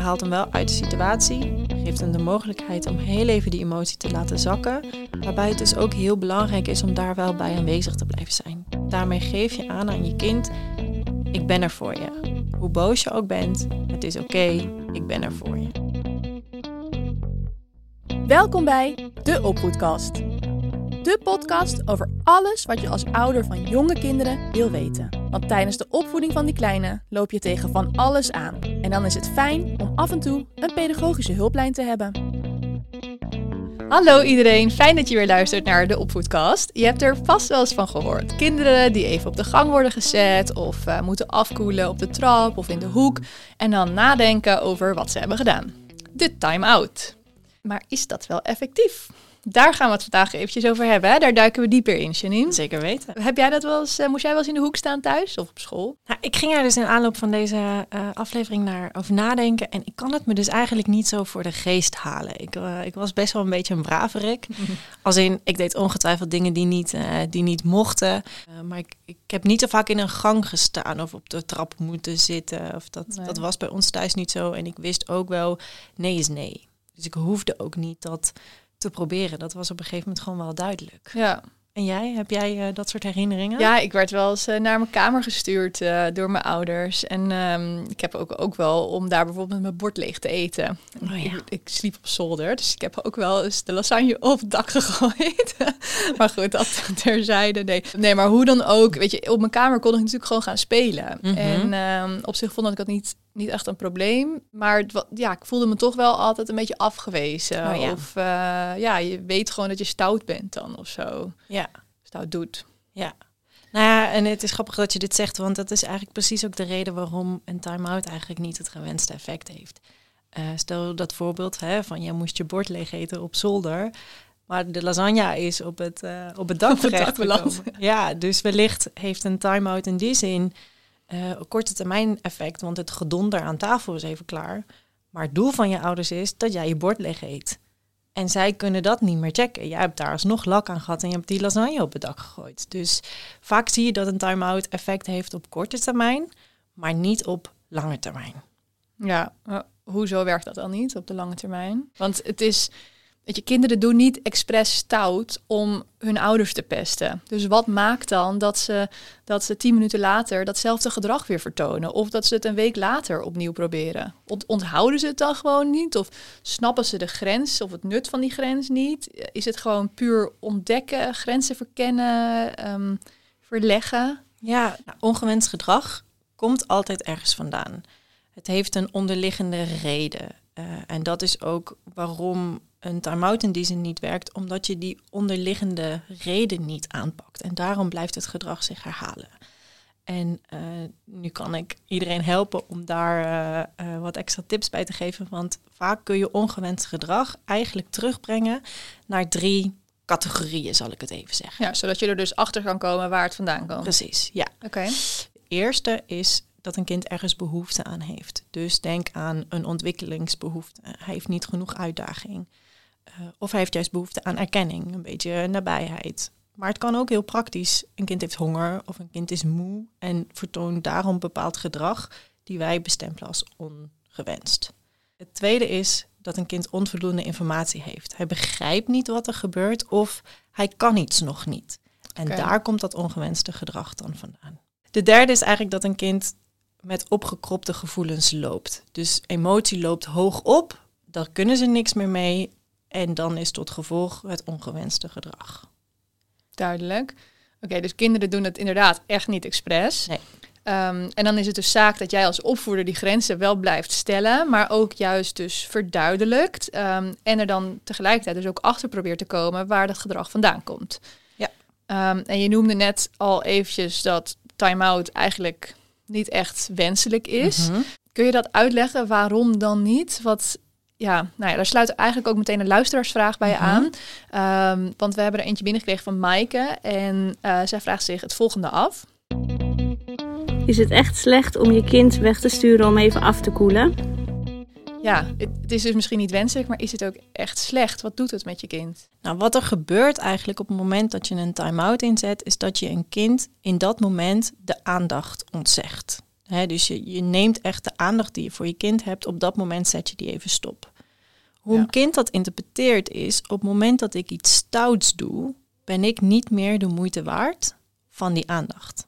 haalt hem wel uit de situatie, geeft hem de mogelijkheid om heel even die emotie te laten zakken, waarbij het dus ook heel belangrijk is om daar wel bij aanwezig te blijven zijn. Daarmee geef je aan aan je kind, ik ben er voor je. Hoe boos je ook bent, het is oké, ik ben er voor je. Welkom bij de Opvoedkast. De podcast over alles wat je als ouder van jonge kinderen wil weten. Want tijdens de opvoeding van die kleine loop je tegen van alles aan. En dan is het fijn om af en toe een pedagogische hulplijn te hebben. Hallo iedereen, fijn dat je weer luistert naar de Opvoedkast. Je hebt er vast wel eens van gehoord. Kinderen die even op de gang worden gezet of uh, moeten afkoelen op de trap of in de hoek. En dan nadenken over wat ze hebben gedaan. De time-out. Maar is dat wel effectief? Daar gaan we het vandaag eventjes over hebben. Hè? Daar duiken we dieper in, Janine. Zeker weten. Heb jij dat wel eens, uh, moest jij wel eens in de hoek staan thuis of op school? Nou, ik ging er dus in aanloop van deze uh, aflevering naar over nadenken. En ik kan het me dus eigenlijk niet zo voor de geest halen. Ik, uh, ik was best wel een beetje een braverik. Als in, ik deed ongetwijfeld dingen die niet, die niet mochten. maar ik, ik heb niet zo vaak in een gang gestaan of op de trap moeten zitten. Of dat, nee. dat was bij ons thuis niet zo. En ik wist ook wel, nee is nee. Dus ik hoefde ook niet dat te proberen. Dat was op een gegeven moment gewoon wel duidelijk. Ja. En jij, heb jij uh, dat soort herinneringen? Ja, ik werd wel eens uh, naar mijn kamer gestuurd uh, door mijn ouders. En um, ik heb ook, ook wel om daar bijvoorbeeld mijn bord leeg te eten. Oh, ja. ik, ik, sliep op zolder, dus ik heb ook wel eens de lasagne op het dak gegooid. maar goed, dat terzijde. Nee. nee, maar hoe dan ook, weet je, op mijn kamer kon ik natuurlijk gewoon gaan spelen. Mhm. En um, op zich vond ik dat niet niet echt een probleem. Maar het, ja, ik voelde me toch wel altijd een beetje afgewezen. Oh, ja. Of uh, ja, je weet gewoon dat je stout bent dan of zo. Ja. Stout doet. Ja. Nou ja, en het is grappig dat je dit zegt, want dat is eigenlijk precies ook de reden waarom een time-out eigenlijk niet het gewenste effect heeft. Uh, stel dat voorbeeld hè, van jij moest je bord leeg eten op zolder. Maar de lasagne is op het, uh, op het dak. Ja, dus wellicht heeft een time-out in die zin uh, korte termijn effect, want het gedonder aan tafel is even klaar. Maar het doel van je ouders is dat jij je bord leeg eet. En zij kunnen dat niet meer checken. Jij hebt daar alsnog lak aan gehad en je hebt die lasagne op het dak gegooid. Dus vaak zie je dat een time-out effect heeft op korte termijn, maar niet op lange termijn. Ja, uh, hoezo werkt dat dan niet op de lange termijn? Want het is, Weet je, kinderen doen niet expres stout om hun ouders te pesten. Dus wat maakt dan dat ze, dat ze tien minuten later datzelfde gedrag weer vertonen? Of dat ze het een week later opnieuw proberen? Ont onthouden ze het dan gewoon niet? Of snappen ze de grens of het nut van die grens niet? Is het gewoon puur ontdekken, grenzen verkennen, um, verleggen? Ja, nou, ongewenst gedrag komt altijd ergens vandaan. Het heeft een onderliggende reden. Uh, en dat is ook waarom een time-out in die zin niet werkt, omdat je die onderliggende reden niet aanpakt. En daarom blijft het gedrag zich herhalen. En uh, nu kan ik iedereen helpen om daar uh, uh, wat extra tips bij te geven, want vaak kun je ongewenst gedrag eigenlijk terugbrengen naar drie categorieën, zal ik het even zeggen. Ja, zodat je er dus achter kan komen waar het vandaan komt. Precies, ja. Oké. Okay. Eerste is dat een kind ergens behoefte aan heeft. Dus denk aan een ontwikkelingsbehoefte. Hij heeft niet genoeg uitdaging. Uh, of hij heeft juist behoefte aan erkenning, een beetje nabijheid. Maar het kan ook heel praktisch. Een kind heeft honger of een kind is moe en vertoont daarom bepaald gedrag die wij bestempelen als ongewenst. Het tweede is dat een kind onvoldoende informatie heeft. Hij begrijpt niet wat er gebeurt of hij kan iets nog niet. En okay. daar komt dat ongewenste gedrag dan vandaan. De derde is eigenlijk dat een kind met opgekropte gevoelens loopt. Dus emotie loopt hoog op, daar kunnen ze niks meer mee en dan is tot gevolg het ongewenste gedrag. Duidelijk. Oké, okay, dus kinderen doen het inderdaad echt niet expres. Nee. Um, en dan is het dus zaak dat jij als opvoeder die grenzen wel blijft stellen, maar ook juist dus verduidelijkt. Um, en er dan tegelijkertijd dus ook achter probeert te komen waar dat gedrag vandaan komt. Ja. Um, en je noemde net al eventjes dat time-out eigenlijk niet echt wenselijk is. Mhm. Kun je dat uitleggen waarom dan niet? Wat, ja, nou ja, daar sluit eigenlijk ook meteen een luisteraarsvraag bij je Mhm. aan. Um, want we hebben er eentje binnengekregen van Maaike. En uh, zij vraagt zich het volgende af. Is het echt slecht om je kind weg te sturen om even af te koelen? Ja, het, het is dus misschien niet wenselijk, maar is het ook echt slecht? Wat doet het met je kind? Nou, wat er gebeurt eigenlijk op het moment dat je een time-out inzet, is dat je een kind in dat moment de aandacht ontzegt. Dus je, je neemt echt de aandacht die je voor je kind hebt. Op dat moment zet je die even stop. Hoe Ja. een kind dat interpreteert is, op het moment dat ik iets stouts doe, ben ik niet meer de moeite waard van die aandacht.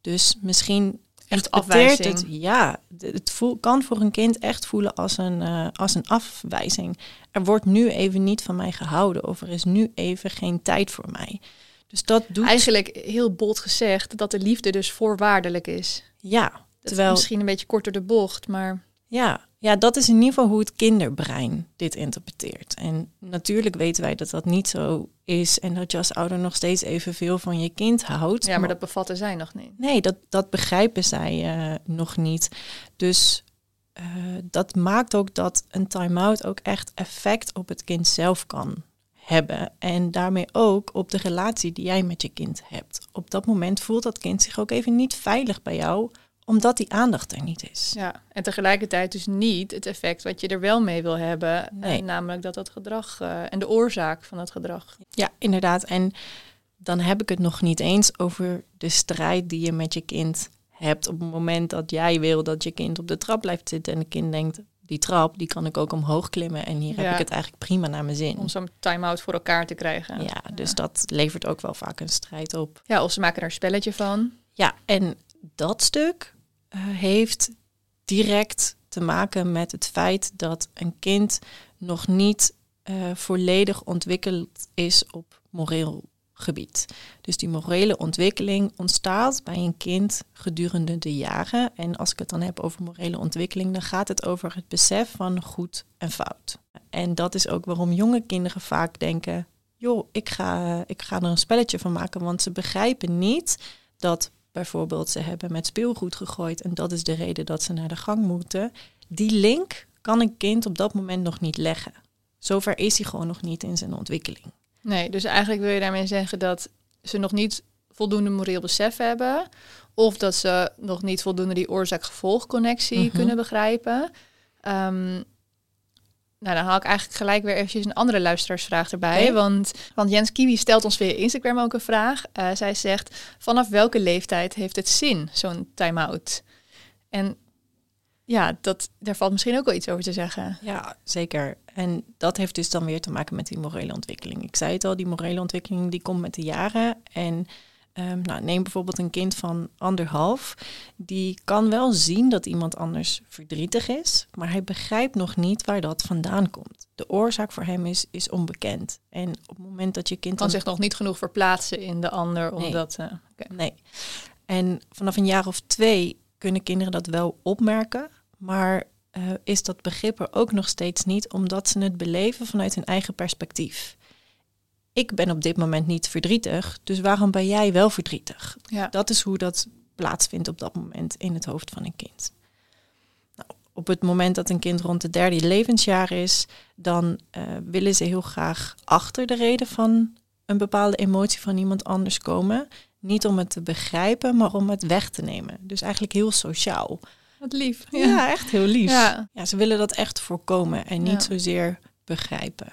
Dus misschien Echt interpreteert het, ja, het voel, kan voor een kind echt voelen als een, eh, als een afwijzing. Er wordt nu even niet van mij gehouden of er is nu even geen tijd voor mij. Dus dat doet, Eigenlijk heel bot gezegd dat de liefde dus voorwaardelijk is. ja, terwijl, is misschien een beetje kort door de bocht, maar ja, ja, dat is in ieder geval hoe het kinderbrein dit interpreteert. En natuurlijk weten wij dat dat niet zo is en dat je als ouder nog steeds evenveel van je kind houdt. ja, maar dat bevatten zij nog niet. Nee, dat, dat begrijpen zij eh, nog niet. Dus eh, dat maakt ook dat een time-out ook echt effect op het kind zelf kan hebben. En daarmee ook op de relatie die jij met je kind hebt. Op dat moment voelt dat kind zich ook even niet veilig bij jou, omdat die aandacht er niet is. Ja, en tegelijkertijd dus niet het effect wat je er wel mee wil hebben. Nee. eh, namelijk dat dat gedrag eh, en de oorzaak van dat gedrag. Ja, inderdaad. En dan heb ik het nog niet eens over de strijd die je met je kind hebt op het moment dat jij wil dat je kind op de trap blijft zitten en het kind denkt, die trap, die kan ik ook omhoog klimmen en hier heb ik het eigenlijk prima naar mijn zin. Om zo'n time-out voor elkaar te krijgen. Ja, dus dat levert ook wel vaak een strijd op. Ja, of ze maken er een spelletje van. Ja, en dat stuk heeft direct te maken met het feit dat een kind nog niet eh, volledig ontwikkeld is op moreel gebied. Dus die morele ontwikkeling ontstaat bij een kind gedurende de jaren. En als ik het dan heb over morele ontwikkeling, dan gaat het over het besef van goed en fout. En dat is ook waarom jonge kinderen vaak denken: joh, ik ga, ik ga er een spelletje van maken, want ze begrijpen niet dat bijvoorbeeld ze hebben met speelgoed gegooid en dat is de reden dat ze naar de gang moeten. Die link kan een kind op dat moment nog niet leggen. Zover is hij gewoon nog niet in zijn ontwikkeling. Nee, dus eigenlijk wil je daarmee zeggen dat ze nog niet voldoende moreel besef hebben. Of dat ze nog niet voldoende die oorzaak-gevolgconnectie Mhm. kunnen begrijpen. Ehm, nou, dan haal ik eigenlijk gelijk weer eventjes een andere luisteraarsvraag erbij. Want, want Jens Kiwi stelt ons via Instagram ook een vraag. Eh, zij zegt, vanaf welke leeftijd heeft het zin, zo'n time-out? En ja, dat, daar valt misschien ook wel iets over te zeggen. Ja, zeker. En dat heeft dus dan weer te maken met die morele ontwikkeling. Ik zei het al, die morele ontwikkeling die komt met de jaren. En ehm, nou, neem bijvoorbeeld een kind van anderhalf. Die kan wel zien dat iemand anders verdrietig is, maar hij begrijpt nog niet waar dat vandaan komt. De oorzaak voor hem is, is onbekend. En op het moment dat je kind Kan zich nog niet genoeg verplaatsen in de ander, Nee. omdat... eh, oké. Nee. En vanaf een jaar of twee kunnen kinderen dat wel opmerken, maar eh, is dat begrip er ook nog steeds niet, omdat ze het beleven vanuit hun eigen perspectief. Ik ben op dit moment niet verdrietig, dus waarom ben jij wel verdrietig? Ja. Dat is hoe dat plaatsvindt op dat moment in het hoofd van een kind. Nou, op het moment dat een kind rond het derde levensjaar is, dan eh, willen ze heel graag achter de reden van een bepaalde emotie van iemand anders komen. Niet om het te begrijpen, maar om het weg te nemen. Dus eigenlijk heel sociaal. Wat lief. Ja, echt heel lief. Ja. Ja, ze willen dat echt voorkomen en niet zozeer begrijpen.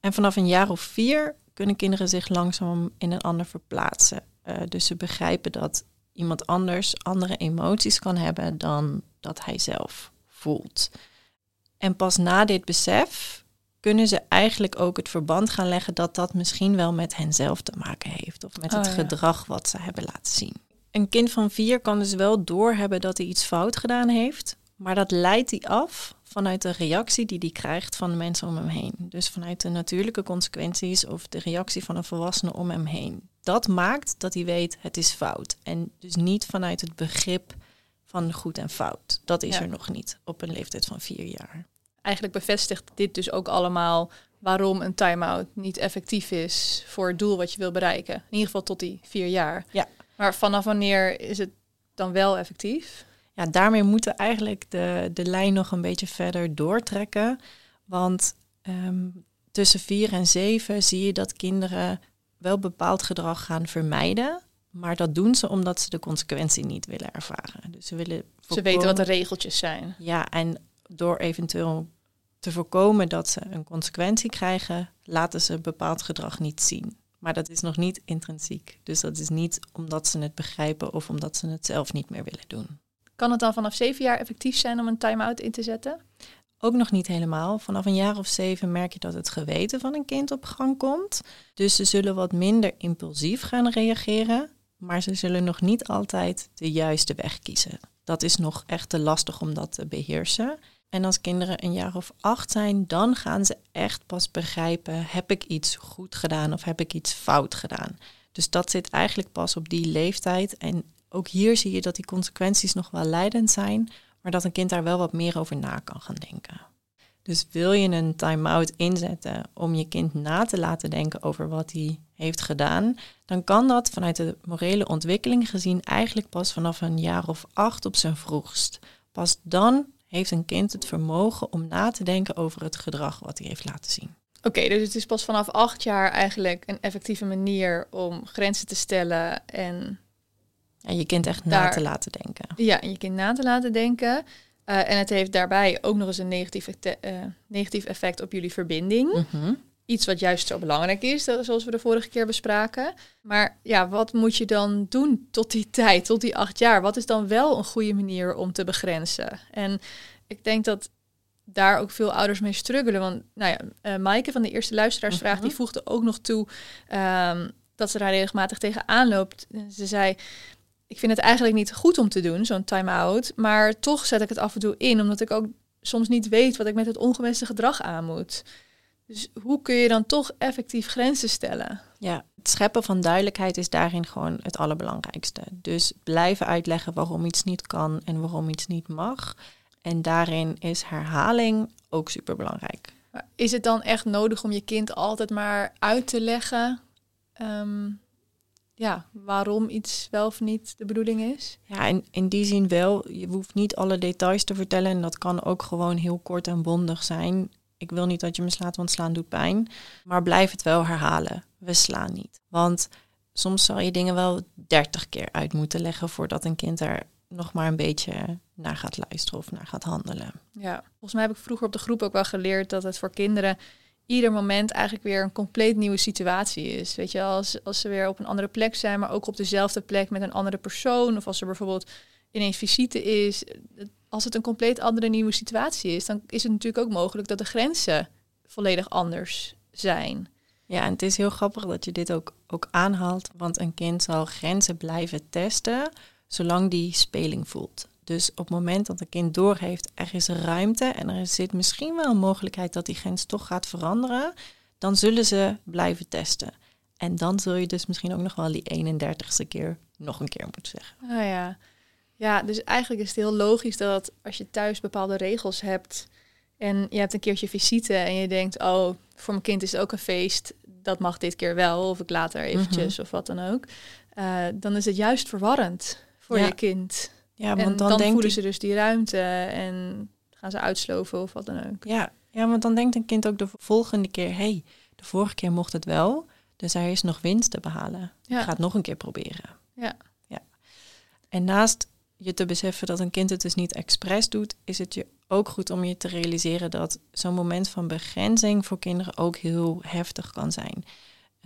En vanaf een jaar of vier kunnen kinderen zich langzaam in een ander verplaatsen. Eh, dus ze begrijpen dat iemand anders andere emoties kan hebben dan dat hij zelf voelt. En pas na dit besef kunnen ze eigenlijk ook het verband gaan leggen dat dat misschien wel met henzelf te maken heeft. Of met Oh, het ja. gedrag wat ze hebben laten zien. Een kind van vier kan dus wel doorhebben dat hij iets fout gedaan heeft. Maar dat leidt hij af vanuit de reactie die hij krijgt van de mensen om hem heen. Dus vanuit de natuurlijke consequenties of de reactie van een volwassene om hem heen. Dat maakt dat hij weet het is fout. En dus niet vanuit het begrip van goed en fout. Dat is Ja. er nog niet op een leeftijd van vier jaar. Eigenlijk bevestigt dit dus ook allemaal waarom een time-out niet effectief is voor het doel wat je wil bereiken. In ieder geval tot die vier jaar. Ja. Maar vanaf wanneer is het dan wel effectief? Ja, daarmee moeten we eigenlijk de, de lijn nog een beetje verder doortrekken. Want ehm, tussen vier en zeven zie je dat kinderen wel bepaald gedrag gaan vermijden. Maar dat doen ze omdat ze de consequentie niet willen ervaren. Dus ze willen Ze weten wat de regeltjes zijn. Ja, en door eventueel te voorkomen dat ze een consequentie krijgen, laten ze bepaald gedrag niet zien. Maar dat is nog niet intrinsiek. Dus dat is niet omdat ze het begrijpen of omdat ze het zelf niet meer willen doen. Kan het dan vanaf zeven jaar effectief zijn om een time-out in te zetten? Ook nog niet helemaal. Vanaf een jaar of zeven merk je dat het geweten van een kind op gang komt. Dus ze zullen wat minder impulsief gaan reageren, maar ze zullen nog niet altijd de juiste weg kiezen. Dat is nog echt te lastig om dat te beheersen. En als kinderen een jaar of acht zijn, dan gaan ze echt pas begrijpen: heb ik iets goed gedaan of heb ik iets fout gedaan? Dus dat zit eigenlijk pas op die leeftijd. En ook hier zie je dat die consequenties nog wel leidend zijn, maar dat een kind daar wel wat meer over na kan gaan denken. Dus wil je een time-out inzetten om je kind na te laten denken over wat hij heeft gedaan, dan kan dat vanuit de morele ontwikkeling gezien eigenlijk pas vanaf een jaar of acht op zijn vroegst. Pas dan heeft een kind het vermogen om na te denken over het gedrag wat hij heeft laten zien. Oké, dus het is pas vanaf acht jaar eigenlijk een effectieve manier om grenzen te stellen en en je kind echt na te laten denken. Ja, en je kind na te laten denken. Uh, en het heeft daarbij ook nog eens een negatief, uh, negatief effect op jullie verbinding. Mhm. Iets wat juist zo belangrijk is, zoals we de vorige keer bespraken. Maar ja, wat moet je dan doen tot die tijd, tot die acht jaar? Wat is dan wel een goede manier om te begrenzen? En ik denk dat daar ook veel ouders mee struggelen. Want nou ja, uh, Maaike van de eerste luisteraarsvraag, uh die voegde ook nog toe um, dat ze daar regelmatig tegen aanloopt. Ze zei, ik vind het eigenlijk niet goed om te doen, zo'n time-out. Maar toch zet ik het af en toe in, omdat ik ook soms niet weet wat ik met het ongewenste gedrag aan moet. Dus hoe kun je dan toch effectief grenzen stellen? Ja, het scheppen van duidelijkheid is daarin gewoon het allerbelangrijkste. Dus blijven uitleggen waarom iets niet kan en waarom iets niet mag. En daarin is herhaling ook super belangrijk. Is het dan echt nodig om je kind altijd maar uit te leggen ehm, ja, waarom iets wel of niet de bedoeling is? Ja, in, in die zin wel. Je hoeft niet alle details te vertellen en dat kan ook gewoon heel kort en bondig zijn. Ik wil niet dat je me slaat, want slaan doet pijn. Maar blijf het wel herhalen. We slaan niet. Want soms zal je dingen wel dertig keer uit moeten leggen voordat een kind er nog maar een beetje naar gaat luisteren of naar gaat handelen. Ja, volgens mij heb ik vroeger op de groep ook wel geleerd dat het voor kinderen ieder moment eigenlijk weer een compleet nieuwe situatie is. Weet je, als, als ze weer op een andere plek zijn, maar ook op dezelfde plek met een andere persoon. Of als er bijvoorbeeld ineens visite is. Als het een compleet andere nieuwe situatie is, dan is het natuurlijk ook mogelijk dat de grenzen volledig anders zijn. Ja, en het is heel grappig dat je dit ook, ook aanhaalt, want een kind zal grenzen blijven testen zolang die speling voelt. Dus op het moment dat een kind doorheeft, er is ruimte en er zit misschien wel een mogelijkheid dat die grens toch gaat veranderen, dan zullen ze blijven testen. En dan zul je dus misschien ook nog wel die 31ste keer nog een keer moeten zeggen. Ah ja. Ja, dus eigenlijk is het heel logisch dat als je thuis bepaalde regels hebt en je hebt een keertje visite en je denkt, oh, voor mijn kind is het ook een feest, dat mag dit keer wel, of ik laat er eventjes mhm. of wat dan ook. Uh, dan is het juist verwarrend voor je kind. Ja, want en dan, dan voelen ze dus die ruimte en gaan ze uitsloven of wat dan ook. Ja, ja, want dan denkt een kind ook de volgende keer, hey, de vorige keer mocht het wel, dus er is nog winst te behalen. Ja. Ik ga het nog een keer proberen. Ja. ja. En naast je te beseffen dat een kind het dus niet expres doet, is het je ook goed om je te realiseren dat zo'n moment van begrenzing voor kinderen ook heel heftig kan zijn.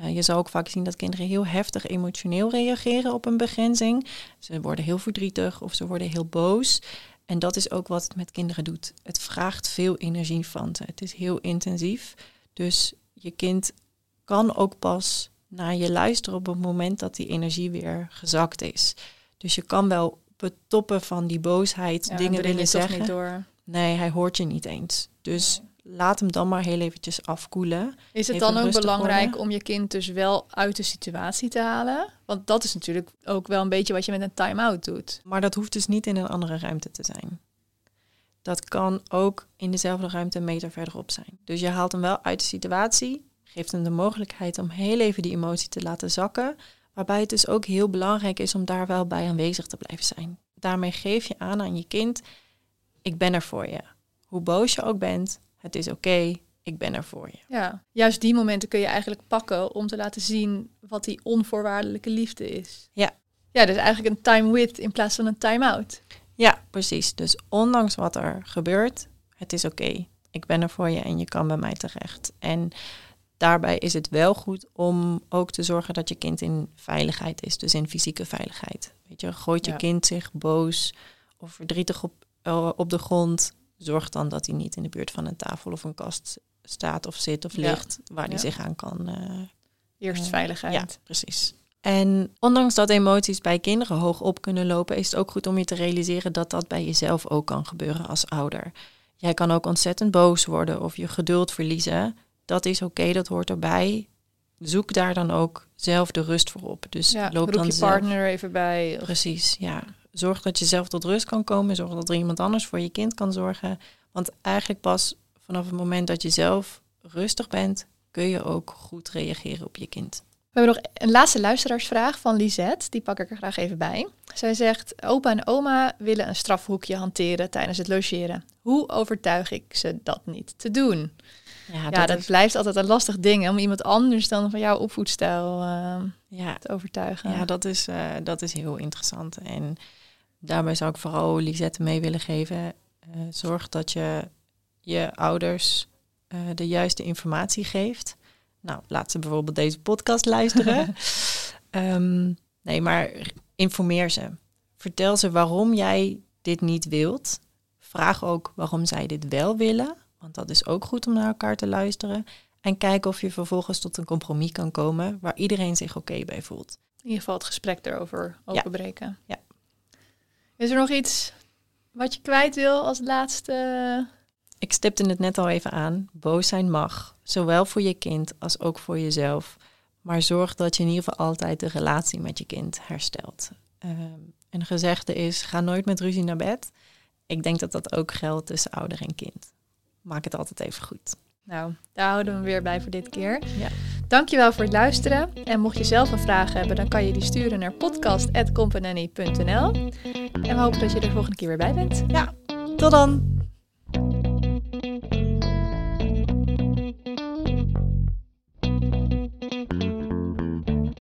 Uh, je zal ook vaak zien dat kinderen heel heftig emotioneel reageren op een begrenzing. Ze worden heel verdrietig of ze worden heel boos. En dat is ook wat het met kinderen doet. Het vraagt veel energie van ze. Het is heel intensief. Dus je kind kan ook pas naar je luisteren op het moment dat die energie weer gezakt is. Dus je kan wel op het toppen van die boosheid dingen willen zeggen. Niet door. Nee, hij hoort je niet eens. Dus laat hem dan maar heel eventjes afkoelen. Is het dan ook belangrijk om je kind dus wel uit de situatie te halen? Want dat is natuurlijk ook wel een beetje wat je met een time-out doet. Maar dat hoeft dus niet in een andere ruimte te zijn. Dat kan ook in dezelfde ruimte een meter verderop zijn. Dus je haalt hem wel uit de situatie, geeft hem de mogelijkheid om heel even die emotie te laten zakken. Waarbij het dus ook heel belangrijk is om daar wel bij aanwezig te blijven zijn. Daarmee geef je aan aan je kind, ik ben er voor je. Hoe boos je ook bent, het is oké, ik ben er voor je. Ja, juist die momenten kun je eigenlijk pakken om te laten zien wat die onvoorwaardelijke liefde is. Ja. Ja, dus eigenlijk een time with in plaats van een time out. Ja, precies. Dus ondanks wat er gebeurt, het is oké. Ik ben er voor je en je kan bij mij terecht. En daarbij is het wel goed om ook te zorgen dat je kind in veiligheid is, dus in fysieke veiligheid. Weet je, gooit je kind zich boos of verdrietig op, eh, op de grond, zorg dan dat hij niet in de buurt van een tafel of een kast staat of zit of Ja. ligt, waar hij Ja. zich aan kan. eh, Eerst Ja. veiligheid. ja, precies. En ondanks dat emoties bij kinderen hoog op kunnen lopen, is het ook goed om je te realiseren dat dat bij jezelf ook kan gebeuren als ouder. Jij kan ook ontzettend boos worden of je geduld verliezen. Dat is oké, dat hoort erbij. Zoek daar dan ook zelf de rust voor op. Dus Ja, loop dan je zelf. partner er even bij. Of- Precies, ja. Zorg dat je zelf tot rust kan komen. Zorg dat er iemand anders voor je kind kan zorgen. Want eigenlijk pas vanaf het moment dat je zelf rustig bent, kun je ook goed reageren op je kind. We hebben nog een laatste luisteraarsvraag van Lisette. Die pak ik er graag even bij. Zij zegt, opa en oma willen een strafhoekje hanteren tijdens het logeren. Hoe overtuig ik ze dat niet te doen? Ja, ja, dat is- blijft altijd een lastig ding hè, om iemand anders dan van jouw opvoedstijl eh, ja, te overtuigen. ja dat, is, eh, dat is heel interessant. En daarbij zou ik vooral Lisette mee willen geven. eh, zorg dat je je ouders eh, de juiste informatie geeft. Nou, laat ze bijvoorbeeld deze podcast luisteren. Ehm, nee, maar informeer ze. Vertel ze waarom jij dit niet wilt. Vraag ook waarom zij dit wel willen. Want dat is ook goed om naar elkaar te luisteren. En kijk of je vervolgens tot een compromis kan komen waar iedereen zich oké bij voelt. In ieder geval het gesprek erover openbreken. Ja. Is er nog iets wat je kwijt wil als laatste? Ik stipte het net al even aan. Boos zijn mag, zowel voor je kind als ook voor jezelf. Maar zorg dat je in ieder geval altijd de relatie met je kind herstelt. Ehm, een gezegde is: ga nooit met ruzie naar bed. Ik denk dat dat ook geldt tussen ouder en kind. Maak het altijd even goed. Nou, daar houden we weer bij voor dit keer. Ja. Dankjewel voor het luisteren. En mocht je zelf een vraag hebben, dan kan je die sturen naar podcast.companany.nl. En we hopen dat je er volgende keer weer bij bent. Tot dan!